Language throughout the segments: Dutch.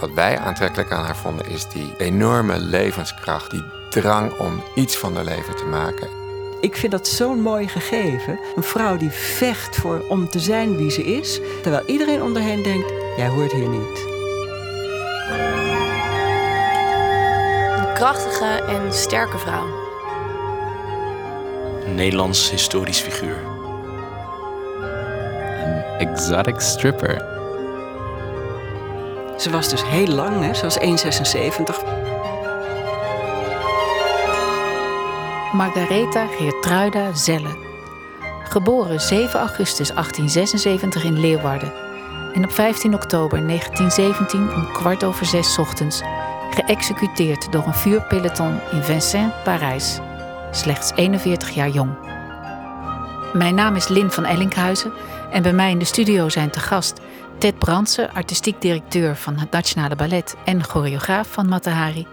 wat wij aantrekkelijk aan haar vonden, is die enorme levenskracht, die drang om iets van haar leven te maken. Ik vind dat zo'n mooi gegeven. Een vrouw die vecht voor om te zijn wie ze is, terwijl iedereen om haar heen denkt: jij hoort hier niet. Een krachtige en sterke vrouw. Een Nederlands historisch figuur. Een exotic stripper. Ze was dus heel lang, hè? ze was 1,76. Margaretha Geertruida Zelle. Geboren 7 augustus 1876 in Leeuwarden. En op 15 oktober 1917 om kwart over zes ochtends geëxecuteerd door een vuurpeloton in Vincennes, Parijs. Slechts 41 jaar jong. Mijn naam is Lin van Ellinkhuizen en bij mij in de studio zijn te gast Ted Brandsen, artistiek directeur van het Nationale Ballet en choreograaf van Matahari.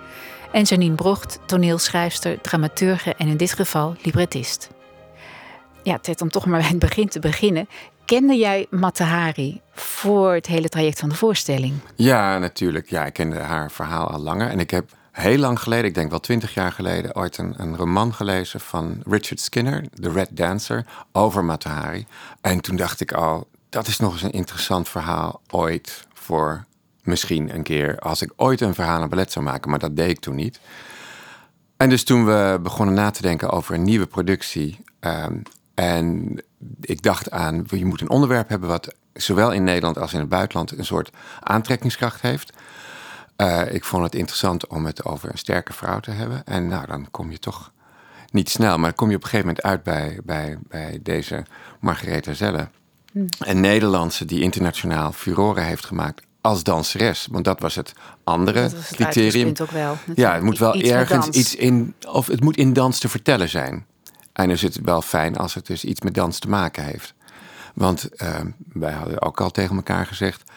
En Janine Brocht, toneelschrijfster, dramaturge en in dit geval librettist. Ja, Ted, om toch maar bij het begin te beginnen. Kende jij Matahari voor het hele traject van de voorstelling? Ja, natuurlijk. Ja, ik kende haar verhaal al langer. En ik heb heel lang geleden, ik denk wel twintig jaar geleden, ooit een, een roman gelezen van Richard Skinner, The Red Dancer, over Matahari. En toen dacht ik al, dat is nog eens een interessant verhaal ooit voor misschien een keer als ik ooit een verhaal aan ballet zou maken, maar dat deed ik toen niet. En dus toen we begonnen na te denken over een nieuwe productie. Um, en ik dacht aan, je moet een onderwerp hebben wat zowel in Nederland als in het buitenland een soort aantrekkingskracht heeft. Uh, ik vond het interessant om het over een sterke vrouw te hebben. En nou, dan kom je toch niet snel, maar dan kom je op een gegeven moment uit bij, bij, bij deze Margaretha Zelle. Hm. Een Nederlandse die internationaal furoren heeft gemaakt als danseres. Want dat was het andere dat was het criterium. Ook wel, ja, het moet wel ergens iets in, of het moet in dans te vertellen zijn. En is het wel fijn als het dus iets met dans te maken heeft. Want uh, wij hadden ook al tegen elkaar gezegd.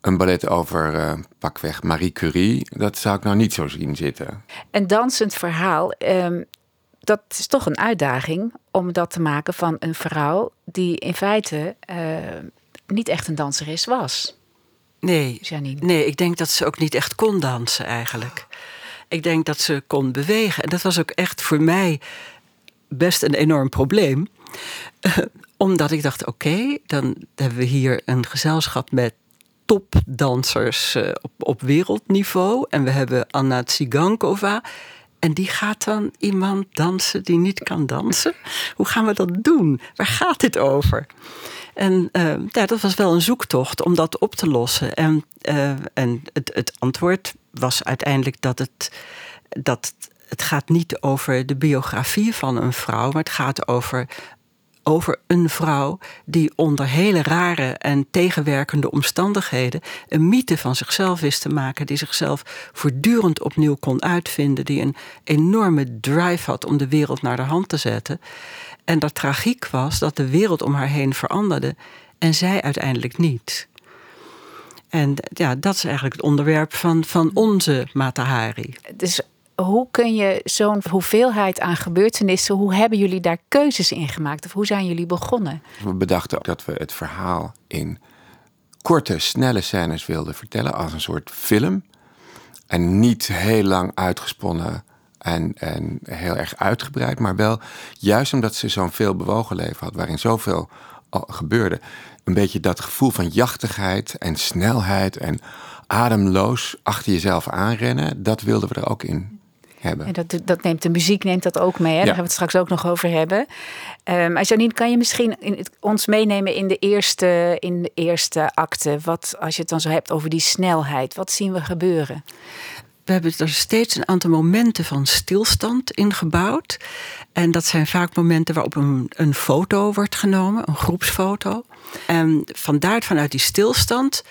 Een ballet over uh, pakweg Marie Curie, dat zou ik nou niet zo zien zitten. Een dansend verhaal, um, dat is toch een uitdaging om dat te maken van een vrouw die in feite uh, niet echt een danseres was. Nee, Janine. nee, ik denk dat ze ook niet echt kon dansen eigenlijk. Ik denk dat ze kon bewegen. En dat was ook echt voor mij best een enorm probleem. Uh, omdat ik dacht, oké, dan hebben we hier een gezelschap met topdansers uh, op, op wereldniveau. En we hebben Anna Tsigankova. En die gaat dan iemand dansen die niet kan dansen? Hoe gaan we dat doen? Waar gaat dit over? En uh, ja, dat was wel een zoektocht om dat op te lossen. En, uh, en het, het, antwoord was uiteindelijk dat het, dat het gaat niet over de biografie van een vrouw, maar het gaat over over een vrouw die onder hele rare en tegenwerkende omstandigheden een mythe van zichzelf wist te maken, die zichzelf voortdurend opnieuw kon uitvinden, die een enorme drive had om de wereld naar de hand te zetten. En dat tragiek was dat de wereld om haar heen veranderde en zij uiteindelijk niet. En ja, dat is eigenlijk het onderwerp van, van onze Matahari. Dus hoe kun je zo'n hoeveelheid aan gebeurtenissen, hoe hebben jullie daar keuzes in gemaakt? Of hoe zijn jullie begonnen? We bedachten dat we het verhaal in korte, snelle scènes wilden vertellen, als een soort film. En niet heel lang uitgesponnen en, en heel erg uitgebreid, maar wel juist omdat ze zo'n veel bewogen leven had, waarin zoveel gebeurde, een beetje dat gevoel van jachtigheid en snelheid en ademloos achter jezelf aanrennen, dat wilden we er ook in hebben. En dat, dat neemt de muziek neemt dat ook mee. Hè? Daar gaan we het straks ook nog over hebben. Um, Janine, kan je misschien in, ons meenemen in de, eerste, in de eerste acte? Wat, als je het dan zo hebt over die snelheid, wat zien we gebeuren? We hebben er steeds een aantal momenten van stilstand ingebouwd. En dat zijn vaak momenten waarop een, een foto wordt genomen, een groepsfoto. En vandaar vanuit die stilstand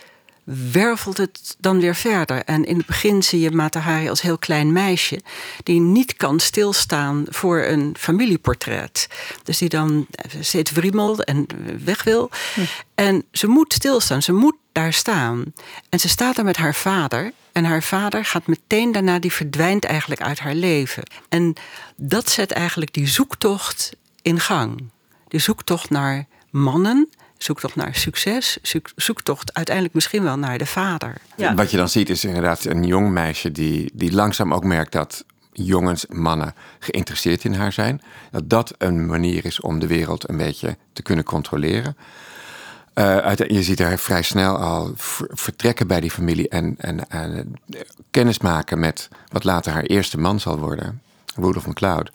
wervelt het dan weer verder. En in het begin zie je Matahari als heel klein meisje... die niet kan stilstaan voor een familieportret. Dus die dan steeds wriemelt en weg wil. Hm. En ze moet stilstaan, ze moet daar staan. En ze staat daar met haar vader... En haar vader gaat meteen daarna, die verdwijnt eigenlijk uit haar leven. En dat zet eigenlijk die zoektocht in gang. Die zoektocht naar mannen zoektocht naar succes, zoektocht uiteindelijk misschien wel naar de vader. Ja. Wat je dan ziet is inderdaad een jong meisje die, die langzaam ook merkt dat jongens, mannen geïnteresseerd in haar zijn. Dat dat een manier is om de wereld een beetje te kunnen controleren. Uh, je ziet haar vrij snel al vertrekken bij die familie en, en, en kennis maken met wat later haar eerste man zal worden, Rudolf McCloud.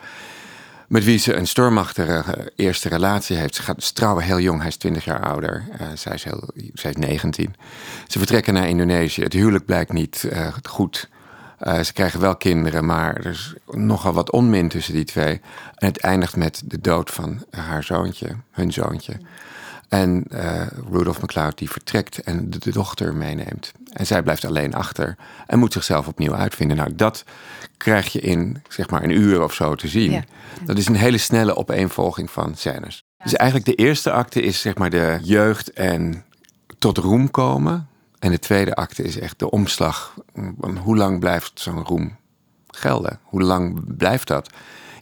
Met wie ze een stormachtige eerste relatie heeft. Ze gaat trouwen heel jong, hij is 20 jaar ouder. Uh, zij, is heel, zij is 19. Ze vertrekken naar Indonesië. Het huwelijk blijkt niet uh, goed. Ze krijgen wel kinderen, maar er is nogal wat onmin tussen die twee. En het eindigt met de dood van haar zoontje, hun zoontje. En uh, Rudolph McCloud die vertrekt en de, dochter meeneemt. En zij blijft alleen achter en moet zichzelf opnieuw uitvinden. Nou, dat krijg je in zeg maar een uur of zo te zien. Dat is een hele snelle opeenvolging van scènes. Dus eigenlijk de eerste acte is zeg maar de jeugd en tot roem komen. En de tweede acte is echt de omslag. Hoe lang blijft zo'n roem gelden? Hoe lang blijft dat?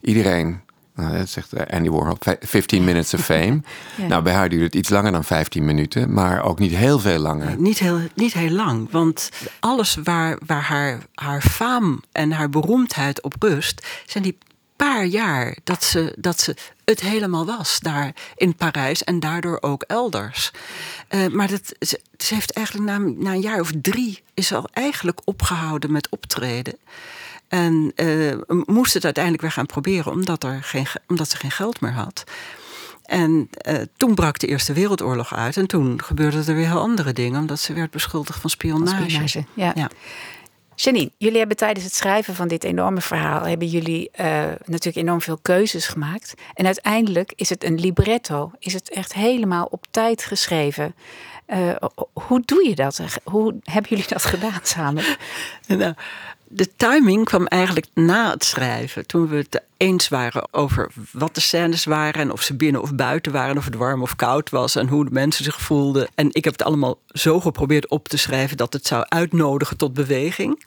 Iedereen nou, dat zegt eh, Andy Warhol, 15 minutes of fame. Nou, bij haar duurt het iets langer dan 15 minuten, maar ook niet heel veel langer. niet, heel, niet heel lang, want alles waar, waar haar, haar faam en haar beroemdheid op rust, zijn die paar jaar dat ze, dat ze het helemaal was daar in Parijs en daardoor ook elders. Uh, maar dat, ze, ze, heeft eigenlijk na, na een jaar of drie is al eigenlijk opgehouden met optreden. En uh, moest het uiteindelijk weer gaan proberen, omdat, er geen, omdat ze geen geld meer had. En uh, toen brak de Eerste Wereldoorlog uit. En toen gebeurden er weer heel andere dingen, omdat ze werd beschuldigd van spionage. spionage ja. ja. Janine, jullie hebben tijdens het schrijven van dit enorme verhaal... hebben jullie uh, natuurlijk enorm veel keuzes gemaakt. En uiteindelijk is het een libretto. Is het echt helemaal op tijd geschreven. Uh, hoe doe je dat? Hoe hebben jullie dat gedaan samen? nou, de timing kwam eigenlijk na het schrijven. Toen we het eens waren over wat de scènes waren en of ze binnen of buiten waren, of het warm of koud was en hoe de mensen zich voelden. En ik heb het allemaal zo geprobeerd op te schrijven dat het zou uitnodigen tot beweging.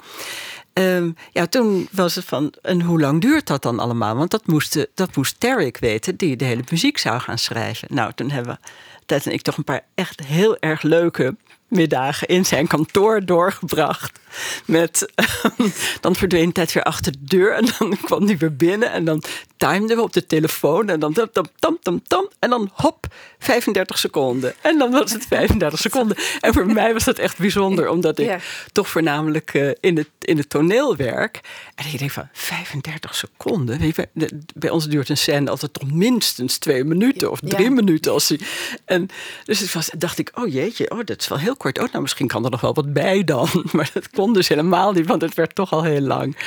Um, ja, toen was het van, en hoe lang duurt dat dan allemaal? Want dat moest, dat moest Tarek weten, die de hele muziek zou gaan schrijven. Nou, toen hebben Ted en ik toch een paar echt heel erg leuke middagen in zijn kantoor doorgebracht. Met, dan verdween Ted weer achter de deur en dan kwam hij weer binnen en dan timeden we op de telefoon en dan tam, tam, tam, tam en dan hop, 35 seconden. En dan was het 35 seconden. En voor mij was dat echt bijzonder, omdat ik toch voornamelijk uh, in, het, in het toneel werk. En ik denk van 35 seconden. Weet je, bij ons duurt een scène altijd toch minstens twee minuten of drie minuten. Als die, en dus het was, dacht ik, oh jeetje, oh, dat is wel heel kort. Oh, nou misschien kan er nog wel wat bij dan. Maar dat kon dus helemaal niet, want het werd toch al heel lang.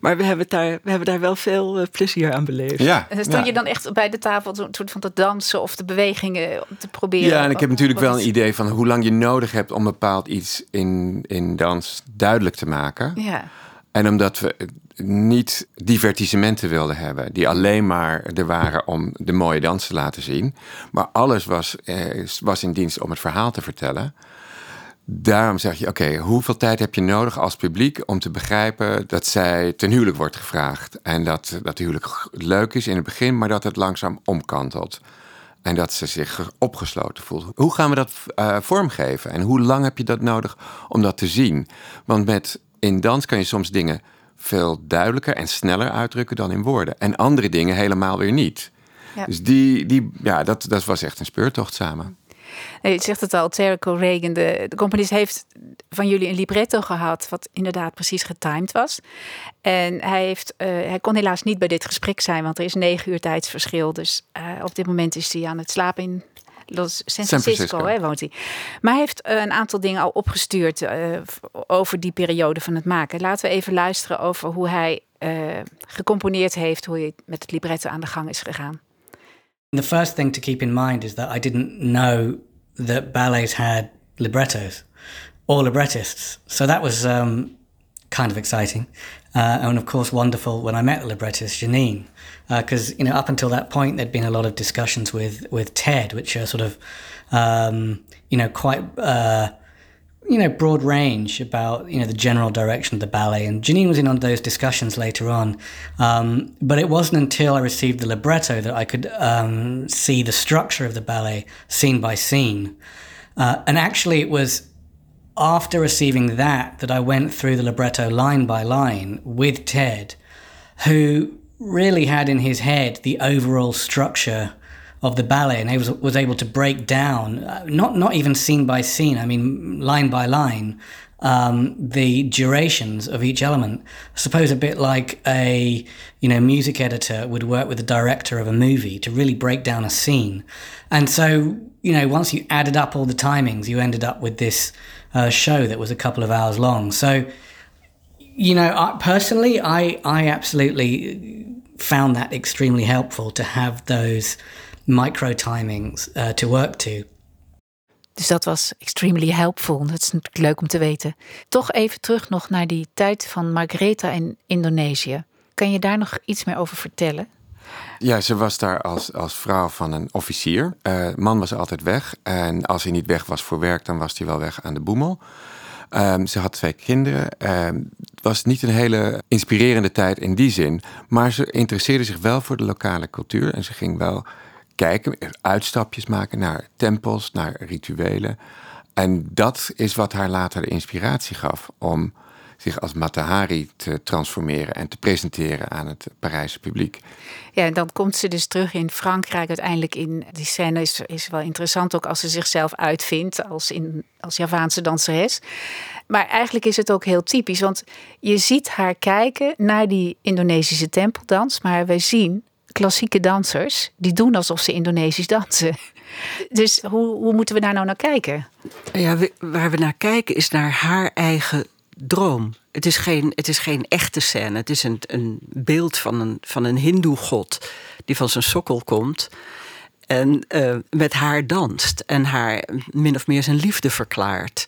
Maar we hebben daar, we hebben daar wel veel uh, plezier aan beleefd. Ja. En stond je dan echt bij de tafel soort van te dansen of de bewegingen te proberen? Ja, en ik heb natuurlijk wel een idee van hoe lang je nodig hebt om bepaald iets in, in dans duidelijk te maken. Ja. En omdat we niet divertissementen wilden hebben, die alleen maar er waren om de mooie dans te laten zien. Maar alles was, eh, was in dienst om het verhaal te vertellen. Daarom zeg je, oké, hoeveel tijd heb je nodig als publiek om te begrijpen dat zij ten huwelijk wordt gevraagd. En dat dat huwelijk leuk is in het begin, maar dat het langzaam omkantelt. En dat ze zich opgesloten voelt. Hoe gaan we dat uh, vormgeven? En hoe lang heb je dat nodig om dat te zien? Want met, in dans kan je soms dingen veel duidelijker en sneller uitdrukken dan in woorden. En andere dingen helemaal weer niet. Ja. Dus die, die, ja, dat, dat was echt een speurtocht samen. Nee, je zegt het al, Terrico Reagan, de, de componist, heeft van jullie een libretto gehad, wat inderdaad precies getimed was. En hij, heeft, uh, hij kon helaas niet bij dit gesprek zijn, want er is negen uur tijdsverschil. Dus uh, op dit moment is hij aan het slapen in Los, San Francisco, Hè, woont hij. Maar hij heeft uh, een aantal dingen al opgestuurd over die periode van het maken. Laten we even luisteren over hoe hij gecomponeerd heeft, hoe hij met het libretto aan de gang is gegaan. The first thing to keep in mind is that I didn't know that ballets had librettos or librettists. So that was um, kind of exciting. Uh, and of course, wonderful when I met the librettist, Janine, because uh, you know up until that point there'd been a lot of discussions with with Ted, which are sort of um, you know quite uh, you know, broad range about, you know, the general direction of the ballet. And Janine was in on those discussions later on. Um, but it wasn't until I received the libretto that I could um, see the structure of the ballet scene by scene. Uh, and actually, it was after receiving that that I went through the libretto line by line with Ted, who really had in his head the overall structure of the ballet and he was, was able to break down, uh, not, not even scene by scene, I mean, line by line, um, the durations of each element. I suppose a bit like a you know music editor would work with the director of a movie to really break down a scene. And so you know once you added up all the timings, you ended up with this uh, show that was a couple of hours long. So you know I, personally, I I absolutely found that extremely helpful to have those micro timings uh, to work to. Dus dat was extremely helpful. Dat is natuurlijk leuk om te weten. Toch even terug nog naar die tijd van Margaretha in Indonesië. Kan je daar nog iets meer over vertellen? Ja, ze was daar als, als vrouw van een officier. Uh, man was altijd weg. En als hij niet weg was voor werk, dan was hij wel weg aan de boemel. Um, ze had twee kinderen. Um, het was niet een hele inspirerende tijd in die zin. Maar ze interesseerde zich wel voor de lokale cultuur. En ze ging wel kijken, uitstapjes maken naar tempels, naar rituelen. En dat is wat haar later de inspiratie gaf om zich als Matahari te transformeren en te presenteren aan het Parijse publiek. Ja, en dan komt ze dus terug in Frankrijk uiteindelijk in. Die scène is, is wel interessant ook als ze zichzelf uitvindt als, in, als Javaanse danseres. Maar eigenlijk is het ook heel typisch, want je ziet haar kijken naar die Indonesische tempeldans, maar we zien klassieke dansers die doen alsof ze Indonesisch dansen. Dus hoe, hoe moeten we daar nou naar kijken? Ja, waar we naar kijken is naar haar eigen droom. Het is geen, het is geen echte scène. Het is een, een beeld van een, van een hindoe-god die van zijn sokkel komt en uh, met haar danst en haar min of meer zijn liefde verklaart.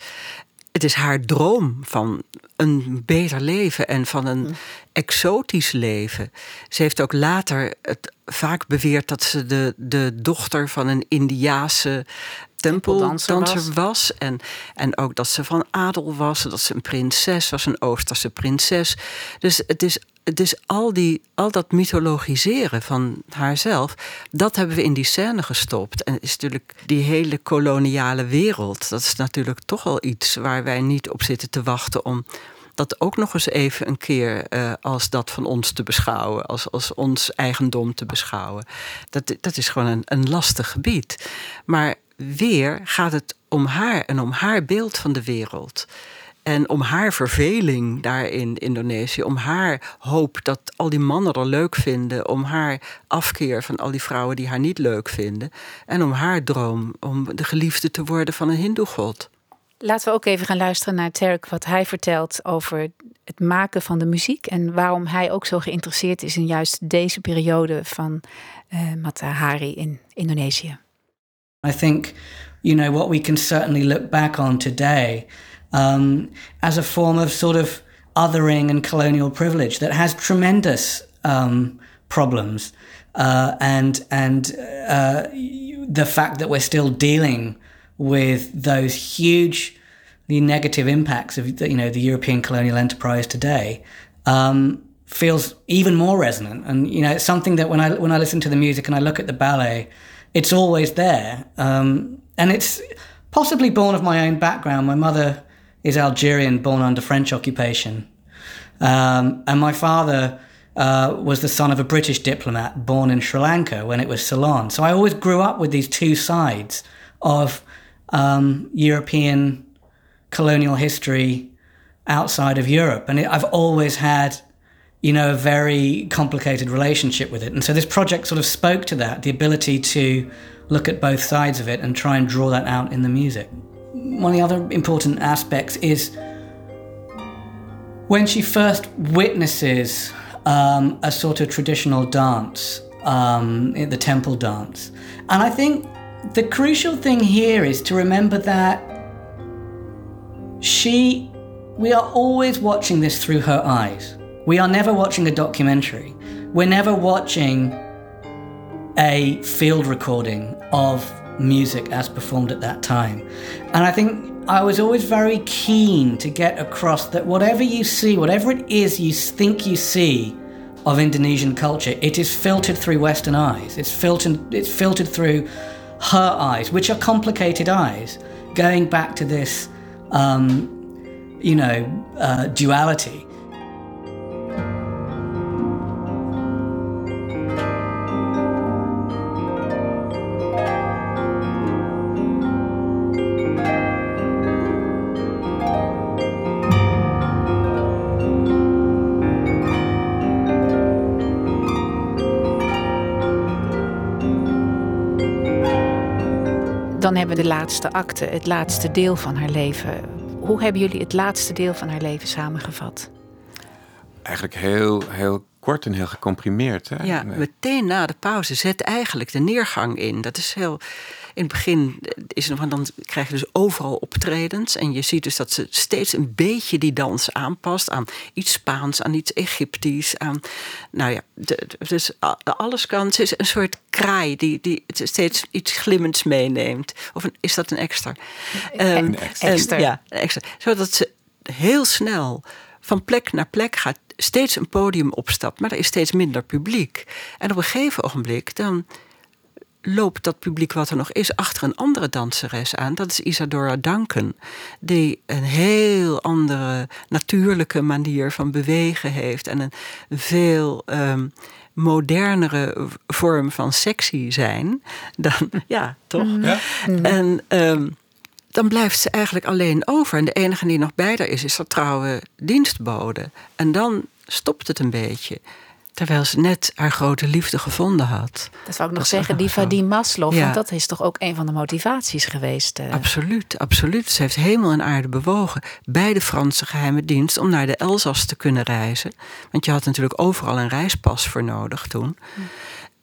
Het is haar droom van een beter leven en van een hm. exotisch leven. Ze heeft ook later het vaak beweerd dat ze de, de dochter van een Indiaanse tempeldanser was. was. En, en ook dat ze van adel was, dat ze een prinses was, een Oosterse prinses. Dus het is, het is al, die, al dat mythologiseren van haarzelf, dat hebben we in die scène gestopt. En is natuurlijk die hele koloniale wereld, dat is natuurlijk toch wel iets waar wij niet op zitten te wachten om dat ook nog eens even een keer uh, als dat van ons te beschouwen, als, als ons eigendom te beschouwen. Dat, dat is gewoon een, een lastig gebied. Maar weer gaat het om haar en om haar beeld van de wereld. En om haar verveling daar in Indonesië, om haar hoop dat al die mannen er leuk vinden, om haar afkeer van al die vrouwen die haar niet leuk vinden, en om haar droom om de geliefde te worden van een Hindoe-god. Laten we ook even gaan luisteren naar Terk, wat hij vertelt over het maken van de muziek en waarom hij ook zo geïnteresseerd is in juist deze periode van uh, Matahari in Indonesië. I think, you know, what we can certainly look back on today um, as a form of sort of othering and colonial privilege that has tremendous um, problems. Uh, and and uh, the fact that we're still dealing with those huge the negative impacts of you know the European colonial enterprise today um, feels even more resonant. And you know, it's something that when I when I listen to the music and I look at the ballet, it's always there. Um, and it's possibly born of my own background. My mother is Algerian, born under French occupation. Um, and my father uh, was the son of a British diplomat born in Sri Lanka when it was Ceylon. So I always grew up with these two sides of um, European colonial history outside of Europe. And it, I've always had you know, a very complicated relationship with it. And so this project sort of spoke to that, the ability to look at both sides of it and try and draw that out in the music. One of the other important aspects is when she first witnesses um, a sort of traditional dance, um, the temple dance. And I think the crucial thing here is to remember that she, we are always watching this through her eyes. We are never watching a documentary. We're never watching a field recording of music as performed at that time. And I think I was always very keen to get across that whatever you see, whatever it is you think you see of Indonesian culture, it is filtered through Western eyes. It's filtered, it's filtered through her eyes, which are complicated eyes, going back to this, um, you know, uh, duality. Hebben de laatste acte, het laatste deel van haar leven. Hoe hebben jullie het laatste deel van haar leven samengevat? Eigenlijk heel, heel kort en heel gecomprimeerd. Hè? Ja, meteen na de pauze zet eigenlijk de neergang in. Dat is heel in het begin is het, dan krijg je dus overal optredens. En je ziet dus dat ze steeds een beetje die dans aanpast aan iets Spaans, aan iets Egyptisch. Aan, nou ja, dus alles kan. Het is een soort kraai die, die steeds iets glimmends meeneemt. Of is dat een extra? Een um, extra. ja, een extra. Zodat ze heel snel van plek naar plek gaat, steeds een podium opstapt, maar er is steeds minder publiek. En op een gegeven ogenblik dan loopt dat publiek wat er nog is achter een andere danseres aan. Dat is Isadora Duncan. Die een heel andere natuurlijke manier van bewegen heeft. En een veel um, modernere vorm van sexy zijn. Dan, ja, toch? Ja. En um, dan blijft ze eigenlijk alleen over. En de enige die nog bij haar is, is haar trouwe dienstbode. En dan stopt het een beetje. Terwijl ze net haar grote liefde gevonden had. Dat zou ik nog zeggen, die Vadim Maslow. Ja. Want dat is toch ook een van de motivaties geweest? Uh... Absoluut, absoluut. Ze heeft hemel en aarde bewogen bij de Franse geheime dienst om naar de Elzas te kunnen reizen. Want je had natuurlijk overal een reispas voor nodig toen.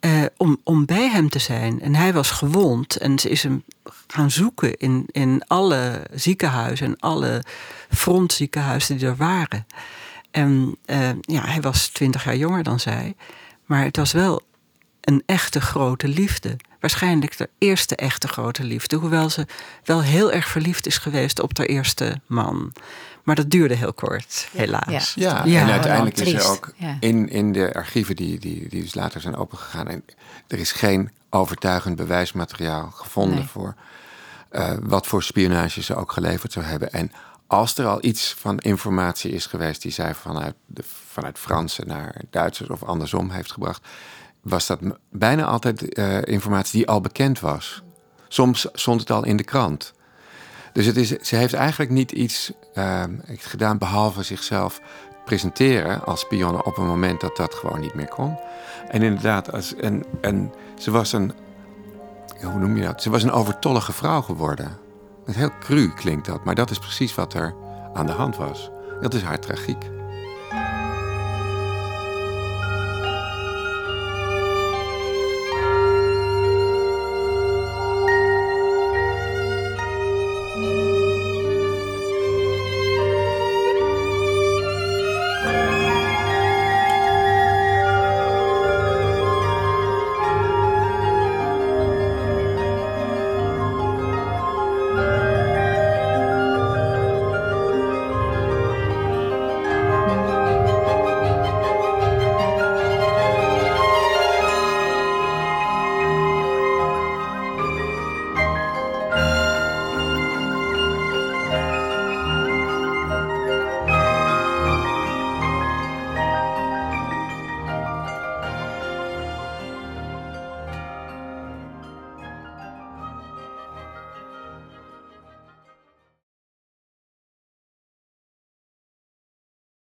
Uh, om, om bij hem te zijn. En hij was gewond en ze is hem gaan zoeken in, in alle ziekenhuizen en alle frontziekenhuizen die er waren. En uh, ja, hij was twintig jaar jonger dan zij. Maar het was wel een echte grote liefde. Waarschijnlijk de eerste echte grote liefde. Hoewel ze wel heel erg verliefd is geweest op haar eerste man. Maar dat duurde heel kort, helaas. Ja, ja. en uiteindelijk is er ook in, in de archieven die, die, die dus later zijn opengegaan... En er is geen overtuigend bewijsmateriaal gevonden voor... Uh, wat voor spionage ze ook geleverd zou hebben. En als er al iets van informatie is geweest die zij vanuit, de, vanuit Fransen naar Duitsers of andersom heeft gebracht, was dat bijna altijd uh, informatie die al bekend was. Soms stond het al in de krant. Dus het is, ze heeft eigenlijk niet iets uh, gedaan behalve zichzelf presenteren als spionne op een moment dat dat gewoon niet meer kon. En inderdaad, als, en, en ze was een, hoe noem je dat? Ze was een overtollige vrouw geworden. Heel cru klinkt dat, maar dat is precies wat er aan de hand was. Dat is haar tragiek.